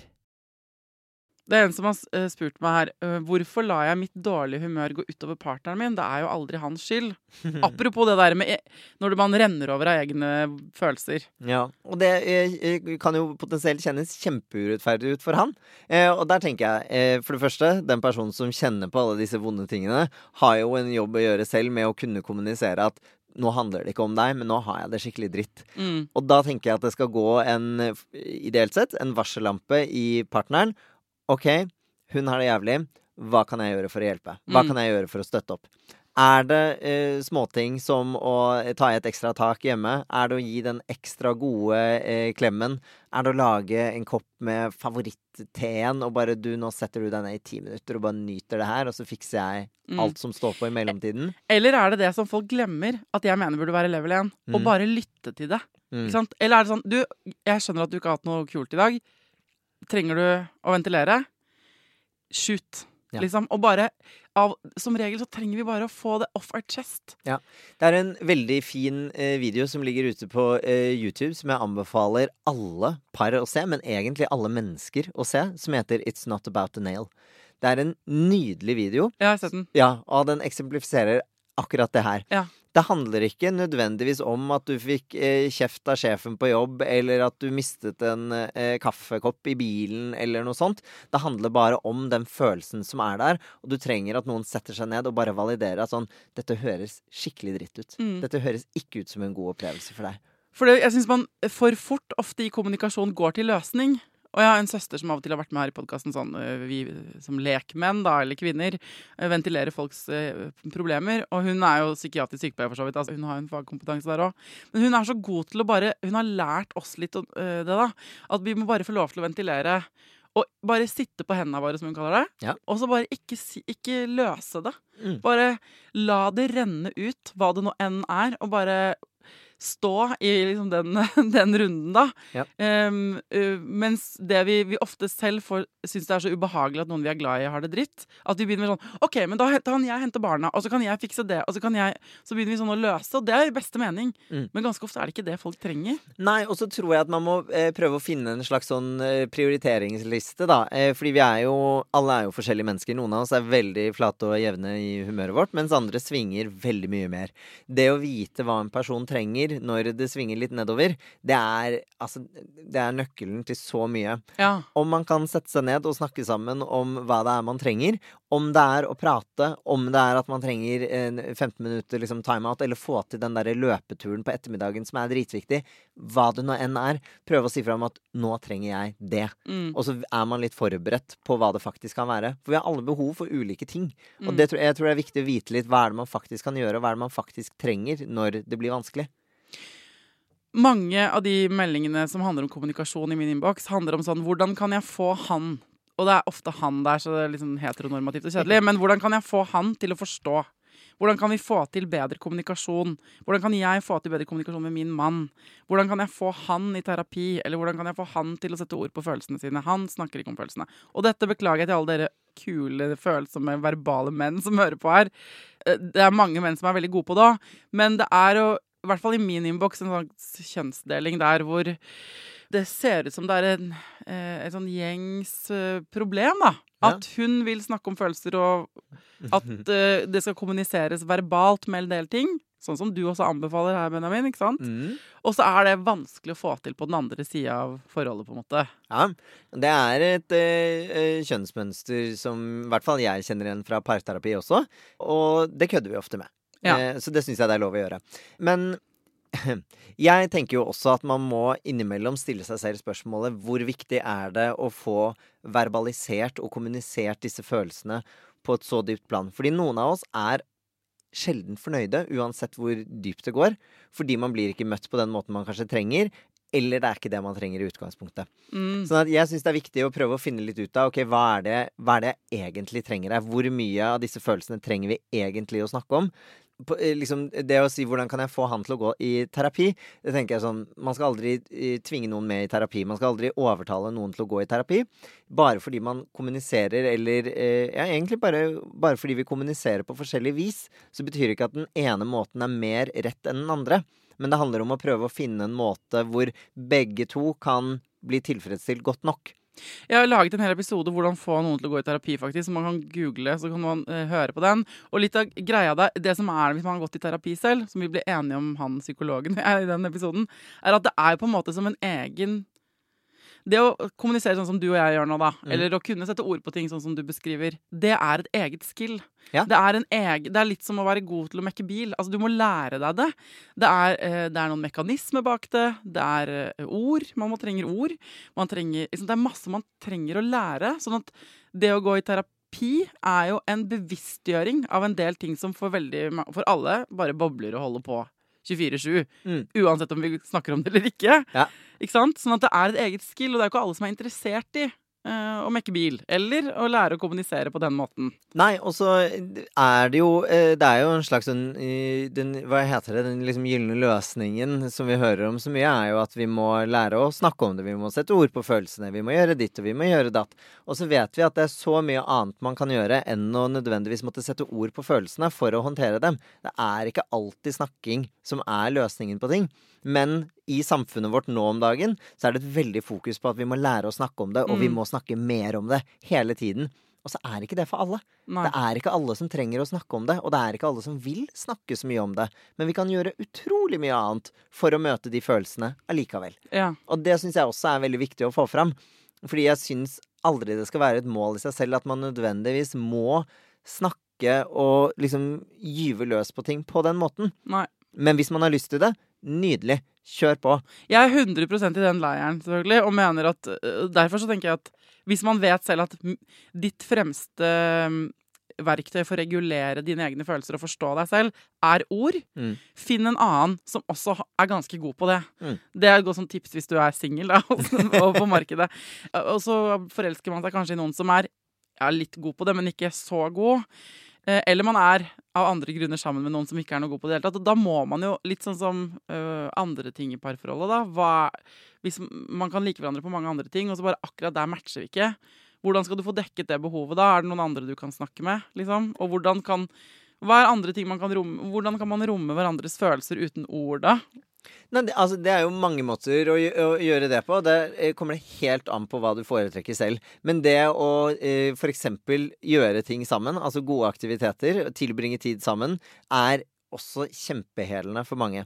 Det er en som har eh, spurt meg her øh, hvorfor lar jeg mitt dårlige humør gå utover partneren min. Det er jo aldri hans skyld. Apropos det der med e, når man renner over av egne følelser. Ja, og det eh, kan jo potensielt kjennes kjempeurettferdig ut for han. Eh, og der tenker jeg, for det første, den personen som kjenner på alle disse vonde tingene, har jo en jobb å gjøre selv med å kunne kommunisere at nå handler det ikke om deg, men nå har jeg det skikkelig dritt. Mm. Og da tenker jeg at det skal gå en, ideelt sett, en varsellampe i partneren OK, hun har det jævlig. Hva kan jeg gjøre for å hjelpe? Hva mm. kan jeg gjøre for å støtte opp? Er det eh, småting som å ta i et ekstra tak hjemme? Er det å gi den ekstra gode eh, klemmen? Er det å lage en kopp med favoritt-teen og bare du, nå setter du deg ned i ti minutter og bare nyter det her, og så fikser jeg mm. alt som står på i mellomtiden? Eller er det det som folk glemmer, at jeg mener burde være level 1? Mm. Og bare lytte til det. Mm. Eller er det sånn Du, jeg skjønner at du ikke har hatt noe kult i dag. Trenger du å ventilere? Shoot. Ja. Liksom. Og bare av, Som regel så trenger vi bare å få det off our chest. Ja. Det er en veldig fin eh, video som ligger ute på eh, YouTube, som jeg anbefaler alle par å se, men egentlig alle mennesker å se, som heter It's Not About The Nail. Det er en nydelig video. Ja, jeg har sett den. Ja, Og den eksemplifiserer akkurat det her. Ja. Det handler ikke nødvendigvis om at du fikk eh, kjeft av sjefen på jobb, eller at du mistet en eh, kaffekopp i bilen, eller noe sånt. Det handler bare om den følelsen som er der, og du trenger at noen setter seg ned og bare validerer at sånn Dette høres skikkelig dritt ut. Mm. Dette høres ikke ut som en god opplevelse for deg. For jeg syns man for fort ofte i kommunikasjon går til løsning. Og jeg har en søster som av og til har vært med her i podkasten sånn øh, vi som lekmenn, da, eller kvinner, øh, ventilerer folks eh, problemer. Og hun er jo psykiatrisk sykepleier, for så vidt. Altså, hun har en fagkompetanse der òg. Men hun er så god til å bare Hun har lært oss litt uh, det, da. At vi må bare få lov til å ventilere. Og bare sitte på hendene våre, som hun kaller det. Ja. Og så bare ikke, ikke løse det. Mm. Bare la det renne ut, hva det nå enn er. Og bare stå i liksom den, den, runden, da. Ja. Um, uh, mens det vi, vi ofte selv syns det er så ubehagelig at noen vi er glad i, har det dritt. At vi begynner med sånn OK, men da kan jeg hente barna, og så kan jeg fikse det, og så kan jeg Så begynner vi sånn å løse, og det er i beste mening. Mm. Men ganske ofte er det ikke det folk trenger. Nei, og så tror jeg at man må eh, prøve å finne en slags sånn eh, prioriteringsliste, da. Eh, fordi vi er jo Alle er jo forskjellige mennesker. Noen av oss er veldig flate og jevne i humøret vårt, mens andre svinger veldig mye mer. Det å vite hva en person trenger svinger når det svinger litt nedover, det er, altså, det er nøkkelen til så mye. Ja. Om man kan sette seg ned og snakke sammen om hva det er man trenger, om det er å prate, om det er at man trenger 15 minutter liksom, timeout, eller få til den der løpeturen på ettermiddagen som er dritviktig, hva det nå enn er, prøve å si fra om at 'nå trenger jeg det'. Mm. Og så er man litt forberedt på hva det faktisk kan være. For vi har alle behov for ulike ting. Og mm. det, jeg tror det er viktig å vite litt hva er det man faktisk kan gjøre, og hva er det man faktisk trenger når det blir vanskelig. Mange av de meldingene som handler om kommunikasjon i min innboks, handler om sånn Hvordan kan jeg få han Og det er ofte han der, så det er litt sånn heteronormativt og kjedelig. Men hvordan kan jeg få han til å forstå Hvordan kan vi få til bedre kommunikasjon? Hvordan kan jeg få til bedre kommunikasjon med min mann? Hvordan kan jeg få han i terapi? Eller hvordan kan jeg få han til å sette ord på følelsene sine? Han snakker ikke om følelsene. Og dette beklager jeg til alle dere kule, følsomme, verbale menn som hører på her. Eh, det er mange menn som er veldig gode på det men det er jo, i hvert fall i min innboks, en slags kjønnsdeling der hvor det ser ut som det er en, eh, et sånn gjengs eh, problem, da. At hun vil snakke om følelser, og at uh, det skal kommuniseres verbalt med en del ting. Sånn som du også anbefaler her, Benjamin. ikke sant? Mm. Og så er det vanskelig å få til på den andre sida av forholdet, på en måte. Ja, det er et uh, kjønnsmønster som i hvert fall jeg kjenner igjen fra parterapi også. Og det kødder vi ofte med. Ja. Uh, så det syns jeg det er lov å gjøre. Men jeg tenker jo også at man må innimellom stille seg selv spørsmålet hvor viktig er det å få verbalisert og kommunisert disse følelsene på et så dypt plan? Fordi noen av oss er sjelden fornøyde, uansett hvor dypt det går. Fordi man blir ikke møtt på den måten man kanskje trenger. Eller det er ikke det man trenger i utgangspunktet. Mm. Sånn at jeg syns det er viktig å prøve å finne litt ut av ok, hva er, det, hva er det jeg egentlig trenger her. Hvor mye av disse følelsene trenger vi egentlig å snakke om? Eh, liksom, det å si 'hvordan kan jeg få han til å gå i terapi', det tenker jeg sånn Man skal aldri eh, tvinge noen med i terapi. Man skal aldri overtale noen til å gå i terapi. Bare fordi man kommuniserer eller eh, Ja, egentlig bare, bare fordi vi kommuniserer på forskjellig vis, så betyr det ikke at den ene måten er mer rett enn den andre. Men det handler om å prøve å finne en måte hvor begge to kan bli tilfredsstilt godt nok. Jeg har laget en hel episode hvordan få noen til å gå i terapi, faktisk. Så man kan google, så kan man eh, høre på den. Og litt av greia der, det som er hvis man har gått i terapi selv, som vi ble enige om han psykologen i den episoden, er at det er på en måte som en egen Det å kommunisere sånn som du og jeg gjør nå, da, Mm. eller å kunne sette ord på ting sånn som du beskriver, det er et eget skill. Ja. Det, er en egen, det er litt som å være god til å mekke bil. Altså, du må lære deg det. Det er, eh, det er noen mekanismer bak det. Det er eh, ord. Man trenger ord. Man trenger, liksom, det er masse man trenger å lære. Sånn at det å gå i terapi er jo en bevisstgjøring av en del ting som for, veldig, for alle bare bobler og holder på 24-7. Mm. Uansett om vi snakker om det eller ikke. Ja. Ikke sant? Sånn at det er et eget skill, og det er jo ikke alle som er interessert i eh, å mekke bil. Eller å lære å kommunisere på den måten. Nei, og så er det jo eh, Det er jo en slags eh, den, Hva heter det? Den liksom gylne løsningen som vi hører om så mye, er jo at vi må lære å snakke om det. Vi må sette ord på følelsene. Vi må gjøre ditt, og vi må gjøre datt. Og så vet vi at det er så mye annet man kan gjøre enn å nødvendigvis måtte sette ord på følelsene for å håndtere dem. Det er ikke alltid snakking som er løsningen på ting. Men i samfunnet vårt nå om dagen så er det et veldig fokus på at vi må lære å snakke om det, og vi Mm. må snakke mer om det hele tiden. Og så er ikke det for alle. Nei. Det er ikke alle som trenger å snakke om det, og det er ikke alle som vil snakke så mye om det. Men vi kan gjøre utrolig mye annet for å møte de følelsene allikevel. Ja. Og det syns jeg også er veldig viktig å få fram. Fordi jeg syns aldri det skal være et mål i seg selv at man nødvendigvis må snakke og liksom gyve løs på ting på den måten. Nei. Men hvis man har lyst til det, nydelig. Kjør på. Jeg er 100% i den leiren, selvfølgelig, og mener at øh, Derfor så tenker jeg at hvis man vet selv at ditt fremste mm, verktøy for å regulere dine egne følelser og forstå deg selv, er ord, Mm. finn en annen som også er ganske god på det. Mm. Det er et godt sånn tips hvis du er singel og på markedet. Og så forelsker man seg kanskje i noen som er ja, litt god på det, men ikke så god. Eh, Eller man er av andre grunner sammen med noen som ikke er noe god på det hele tatt. Og da må man jo, litt sånn som uh, andre ting i parforholdet, da hva, Hvis man kan like hverandre på mange andre ting, og så bare akkurat der matcher vi ikke. Hvordan skal du få dekket det behovet da? Er det noen andre du kan snakke med? liksom? Og hvordan kan hva er andre ting man kan romme, Hvordan kan man romme hverandres følelser uten ord, da? Nei, det, altså, det er jo mange måter å, å gjøre det på. Det eh, kommer det helt an på hva du foretrekker selv. Men det å eh, f.eks. gjøre ting sammen, altså gode aktiviteter, tilbringe tid sammen, er også kjempehelende for mange.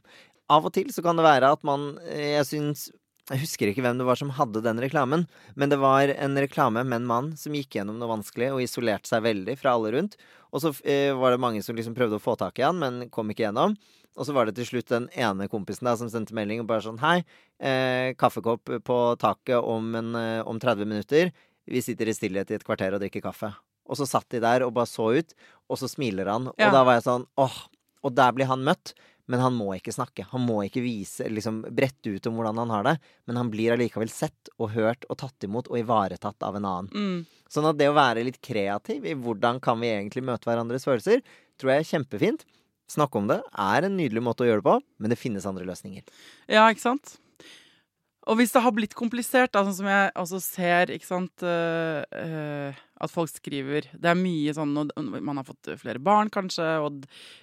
Av og til så kan det være at man eh, Jeg syns jeg husker ikke hvem det var som hadde den reklamen, men det var en reklame med en mann som gikk gjennom noe vanskelig og isolerte seg veldig fra alle rundt. Og så eh, var det mange som liksom prøvde å få tak i han, men kom ikke gjennom. Og så var det til slutt den ene kompisen da som sendte melding og bare sånn Hei, eh, kaffekopp på taket om, en, eh, om 30 minutter. Vi sitter i stillhet i et kvarter og drikker kaffe. Og så satt de der og bare så ut, og så smiler han. Ja. Og da var jeg sånn åh. Og der blir han møtt. Men han må ikke snakke. Han må ikke vise, liksom brette ut om hvordan han har det. Men han blir allikevel sett og hørt og tatt imot og ivaretatt av en annen. Mm. Sånn at det å være litt kreativ i hvordan kan vi egentlig møte hverandres følelser, tror jeg er kjempefint. Snakke om det er en nydelig måte å gjøre det på, men det finnes andre løsninger. Ja, ikke sant? Og hvis det har blitt komplisert, da, sånn som jeg også ser ikke sant, uh, uh, at folk skriver Det er mye sånn Man har fått flere barn, kanskje, og,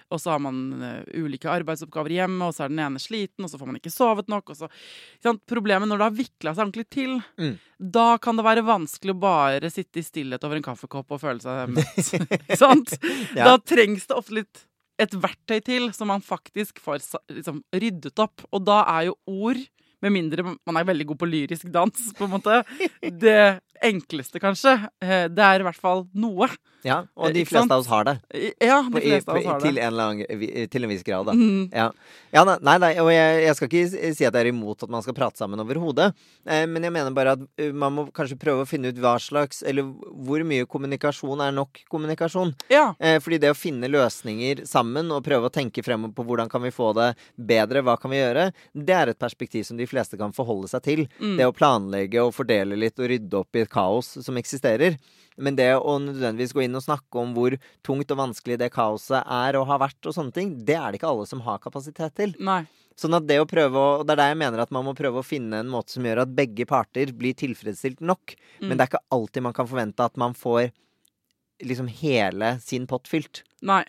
og så har man uh, ulike arbeidsoppgaver hjemme, og så er den ene sliten, og så får man ikke sovet nok. Og så, ikke sant? Problemet når det har vikla seg ordentlig til, Mm. da kan det være vanskelig å bare sitte i stillhet over en kaffekopp og føle seg møtt. Ja. Da trengs det ofte litt et verktøy til, som man faktisk får liksom, ryddet opp. Og da er jo ord, med mindre man er veldig god på lyrisk dans, på en måte, det enkleste, kanskje. Eh, Det er i hvert fall noe. Ja, og de fleste av oss har det. Ja, de fleste av oss har til, det. en lang, til en viss grad, da. Mm. Ja, ja nei, nei, og jeg, jeg skal ikke si at jeg er imot at man skal prate sammen overhodet. Eh, men jeg mener bare at man må kanskje prøve å finne ut hva slags Eller hvor mye kommunikasjon er nok kommunikasjon. Ja. Eh, fordi det å finne løsninger sammen og prøve å tenke fremover på hvordan kan vi få det bedre, hva kan vi gjøre, det er et perspektiv som de fleste kan forholde seg til. Mm. Det å planlegge og fordele litt og rydde opp i et kaos som eksisterer. Men det å nødvendigvis gå inn og snakke om hvor tungt og vanskelig det kaoset er og har vært, og sånne ting, det er det ikke alle som har kapasitet til. Nei. Sånn at det å prøve å, og Det er der jeg mener at man må prøve å finne en måte som gjør at begge parter blir tilfredsstilt nok. Mm. Men det er ikke alltid man kan forvente at man får liksom hele sin pott fylt. Nei.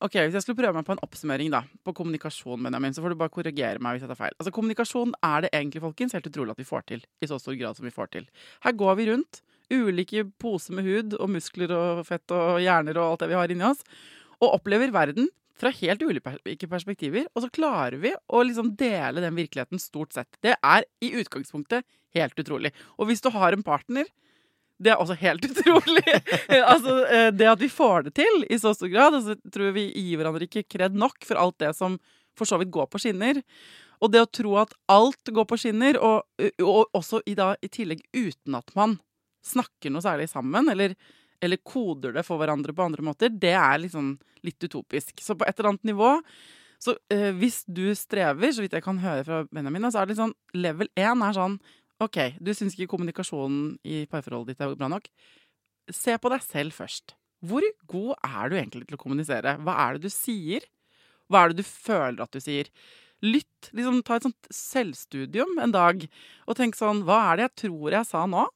Ok, Hvis jeg skulle prøve meg på en oppsummering da, på kommunikasjon, Benjamin, så får du bare korrigere meg hvis jeg tar feil. Altså, Kommunikasjon er det egentlig folkens, helt utrolig at vi får til. I så stor grad som vi får til. Her går vi rundt, ulike poser med hud og muskler og fett og hjerner og alt det vi har inni oss, og opplever verden fra helt ulike perspektiver. Og så klarer vi å liksom dele den virkeligheten stort sett. Det er i utgangspunktet helt utrolig. Og hvis du har en partner det er også helt utrolig. altså, eh, det at vi får det til i så stor grad. Altså, tror vi gir hverandre ikke kred nok for alt det som for så vidt går på skinner. Og det å tro at alt går på skinner, og, og også i, da, i tillegg uten at man snakker noe særlig sammen, eller, eller koder det for hverandre på andre måter, det er liksom litt utopisk. Så på et eller annet nivå så eh, hvis du strever, så vidt jeg kan høre fra Benjamin, så er det litt sånn Level 1 er sånn OK, du syns ikke kommunikasjonen i parforholdet ditt er bra nok. Se på deg selv først. Hvor god er du egentlig til å kommunisere? Hva er det du sier? Hva er det du føler at du sier? Lytt. liksom Ta et sånt selvstudium en dag, og tenk sånn Hva er det jeg tror jeg sa nå?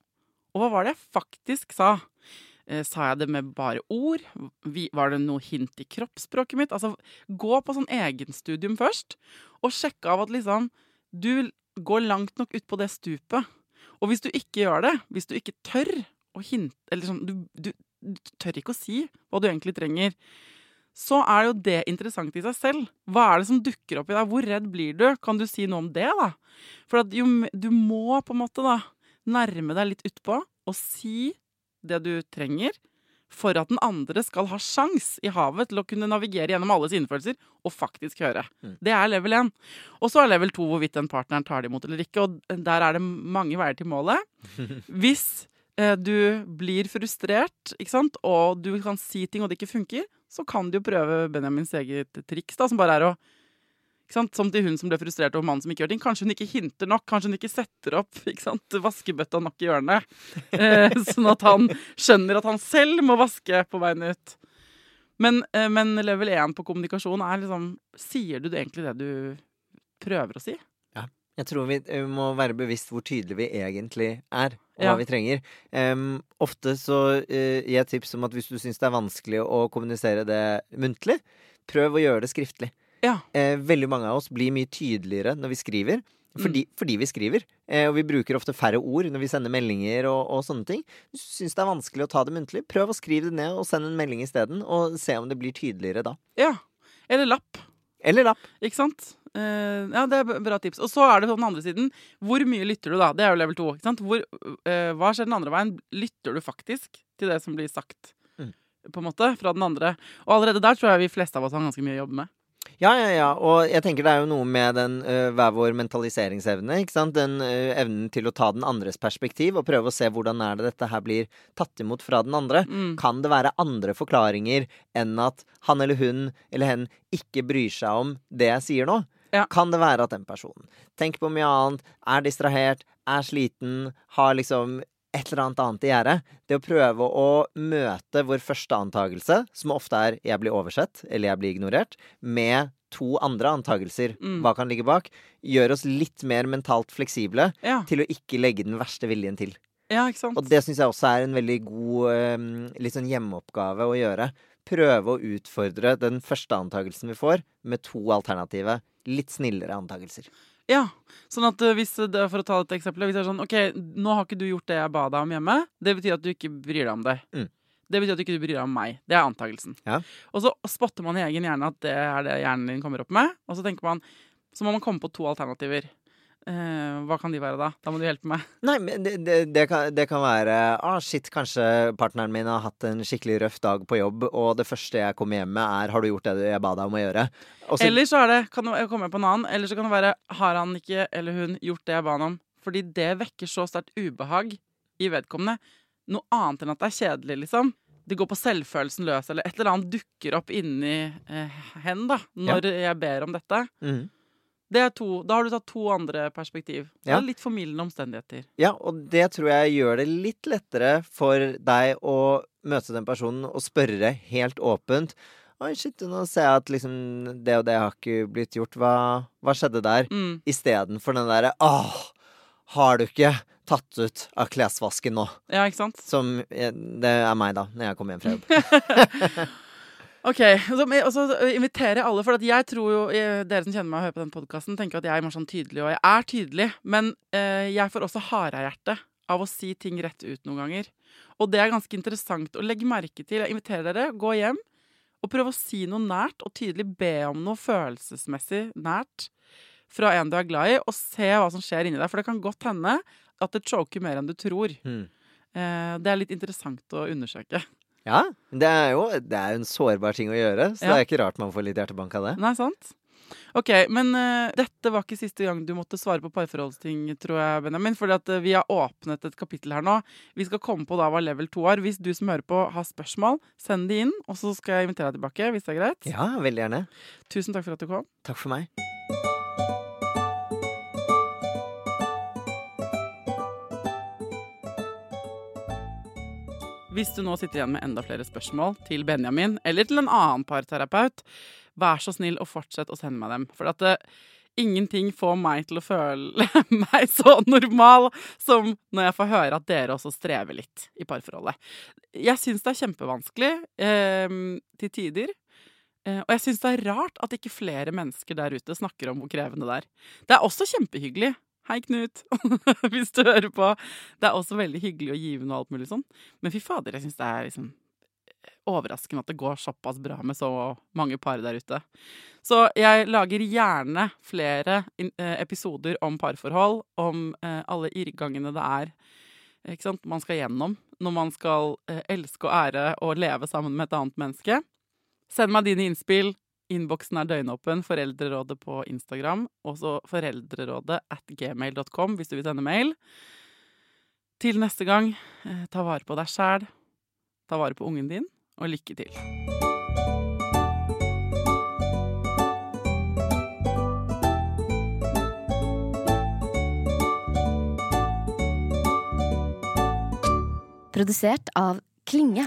Og hva var det jeg faktisk sa? Eh, sa jeg det med bare ord? Var det noe hint i kroppsspråket mitt? Altså, gå på sånn egenstudium først, og sjekk av at liksom du går langt nok utpå det stupet. Og hvis du ikke gjør det, hvis du ikke tør å hinte Eller sånn, du, du, du tør ikke å si hva du egentlig trenger, så er jo det interessant i seg selv. Hva er det som dukker opp i deg? Hvor redd blir du? Kan du si noe om det, da? For at jo, du må på en måte da nærme deg litt utpå og si det du trenger, for at den andre skal ha sjans i havet til å kunne navigere gjennom alle sine følelser og faktisk høre. Mm. Det er level 1. Og så er level 2 hvorvidt den partneren tar det imot eller ikke, og der er det mange veier til målet. Hvis eh, du blir frustrert, ikke sant, og du kan si ting og det ikke funker, så kan du jo prøve Benjamins eget triks, da, som bare er å? Som til hun som ble frustrert over mannen som ikke gjør ting. Kanskje hun ikke hinter nok, kanskje hun ikke setter opp ikke sant? vaskebøtta nok i hjørnet. Eh, sånn at han skjønner at han selv må vaske på veien ut. Men, eh, men level 1 på kommunikasjon er liksom Sier du det egentlig det du prøver å si? Jeg tror vi må være bevisst hvor tydelige vi egentlig er, og Ja. hva vi trenger. Um, ofte så uh, gir jeg tips om at hvis du syns det er vanskelig å kommunisere det muntlig, prøv å gjøre det skriftlig. Ja. Eh, veldig mange av oss blir mye tydeligere når vi skriver. Fordi, fordi vi skriver. Eh, og vi bruker ofte færre ord når vi sender meldinger og, og sånne ting. Hvis du syns det er vanskelig å ta det muntlig, prøv å skrive det ned og send en melding isteden. Og se om det blir tydeligere da. Ja. Eller lapp. Eller lapp. Ikke sant? Uh, ja, det er bra tips. Og så er det på den andre siden. Hvor mye lytter du, da? Det er jo level 2. Ikke sant? Hvor, uh, hva skjer den andre veien? Lytter du faktisk til det som blir sagt? Mm. På en måte, fra den andre. Og allerede der tror jeg vi fleste av oss har ganske mye å jobbe med. Ja, ja, ja. Og jeg tenker det er jo noe med den uh, hver vår mentaliseringsevne. ikke sant? Den uh, evnen til å ta den andres perspektiv og prøve å se hvordan er det dette her blir tatt imot fra den andre. Mm. Kan det være andre forklaringer enn at han eller hun eller hen ikke bryr seg om det jeg sier nå? Ja. Kan det være at den personen tenker på mye annet, er distrahert, er sliten, har liksom et eller annet annet i gjære. Det å prøve å møte vår første antagelse, som ofte er 'jeg blir oversett' eller 'jeg blir ignorert', med to andre antagelser, Mm. hva kan ligge bak, gjør oss litt mer mentalt fleksible Ja, til å ikke legge den verste viljen til. ja ikke sant? Og det syns jeg også er en veldig god eh, litt sånn hjemmeoppgave å gjøre. Prøve å utfordre den første antagelsen vi får, med to alternative, litt snillere antagelser. Ja, sånn at uh, hvis, For å ta et eksempel. Hvis det er sånn OK, nå har ikke du gjort det jeg ba deg om hjemme. Det betyr at du ikke bryr deg om det. Mm. Det betyr at du ikke bryr deg om meg. Det er antakelsen. Ja. Og så spotter man i egen hjerne at det er det hjernen din kommer opp med. Og så tenker man Så må man komme på to alternativer. Eh, hva kan de være, da? Da må du hjelpe meg. Nei, men det, det, det, kan, det kan være ah, shit, kanskje partneren min har hatt en skikkelig røff dag på jobb, og det første jeg kommer hjem med, er 'har du gjort det jeg ba deg om å gjøre'? Også, Eller så er det kan jeg komme på en annen. Eller så kan det være har han ikke eller hun gjort det jeg ba han om? Fordi det vekker så sterkt ubehag i vedkommende. Noe annet enn at det er kjedelig, liksom. Det går på selvfølelsen løs, eller et eller annet dukker opp inni eh, hen da, når jeg ber om dette. Mhm. Det to, da har du tatt to andre perspektiv. Det Ja. Er litt formildende omstendigheter. Ja, og det tror jeg gjør det litt lettere for deg å møte den personen og spørre helt åpent. Oi, shit, nå ser jeg at liksom det og det har ikke blitt gjort. Hva, hva skjedde der? Mm. Istedenfor den derre åh, har du ikke tatt ut av klesvasken nå? Ja, ikke sant? Som eh, Det er meg, da, når jeg kommer hjem fra jobb. Ok, og så, inviterer jeg alle, for at jeg tror jo eh, Dere som kjenner meg og hører på den podkasten, tenker at jeg er sånn tydelig, og jeg er tydelig. Men eh, jeg får også harehjerte av å si ting rett ut noen ganger. Og det er ganske interessant å legge merke til. Jeg inviterer dere, gå hjem og prøv å si noe nært og tydelig. Be om noe følelsesmessig nært fra en du er glad i, og se hva som skjer inni deg. For det kan godt hende at det choker mer enn du tror. Mm. Eh, det er litt interessant å undersøke. Ja, det er jo det er en sårbar ting å gjøre, så Ja. det er ikke rart man får litt hjertebank av det. Nei, sant? Ok, men uh, dette var ikke siste gang du måtte svare på parforholdsting, tror jeg, Benjamin. For vi har åpnet et kapittel her nå. Vi skal komme på da hva level 2 er. Hvis du som hører på har spørsmål, send de inn, og så skal jeg invitere deg tilbake, hvis det er greit. Ja, veldig gjerne. Tusen takk for at du kom. Takk for meg. Hvis du nå sitter igjen med enda flere spørsmål til Benjamin, eller til en annen parterapeut, vær så snill og fortsett å sende meg dem. For at det, ingenting får meg til å føle meg så normal som når jeg får høre at dere også strever litt i parforholdet. Jeg syns det er kjempevanskelig eh, til tider. Eh, og jeg syns det er rart at ikke flere mennesker der ute snakker om hvor krevende det er. Det er også kjempehyggelig. Hei, Knut, hvis du hører på. Det er også veldig hyggelig å givende og alt mulig sånn. Men fy fader, jeg syns det er liksom overraskende at det går såpass bra med så mange par der ute. Så jeg lager gjerne flere eh, episoder om parforhold, om eh, alle irrgangene det er ikke sant, man skal gjennom når man skal eh, elske og ære og leve sammen med et annet menneske. Send meg dine innspill. Innboksen er døgnåpen. Foreldrerådet på Instagram. Og så foreldrerådet at gmail.com hvis du vil sende mail. Til neste gang, eh, ta vare på deg sjæl. Ta vare på ungen din, og lykke til. Produsert av Klinge.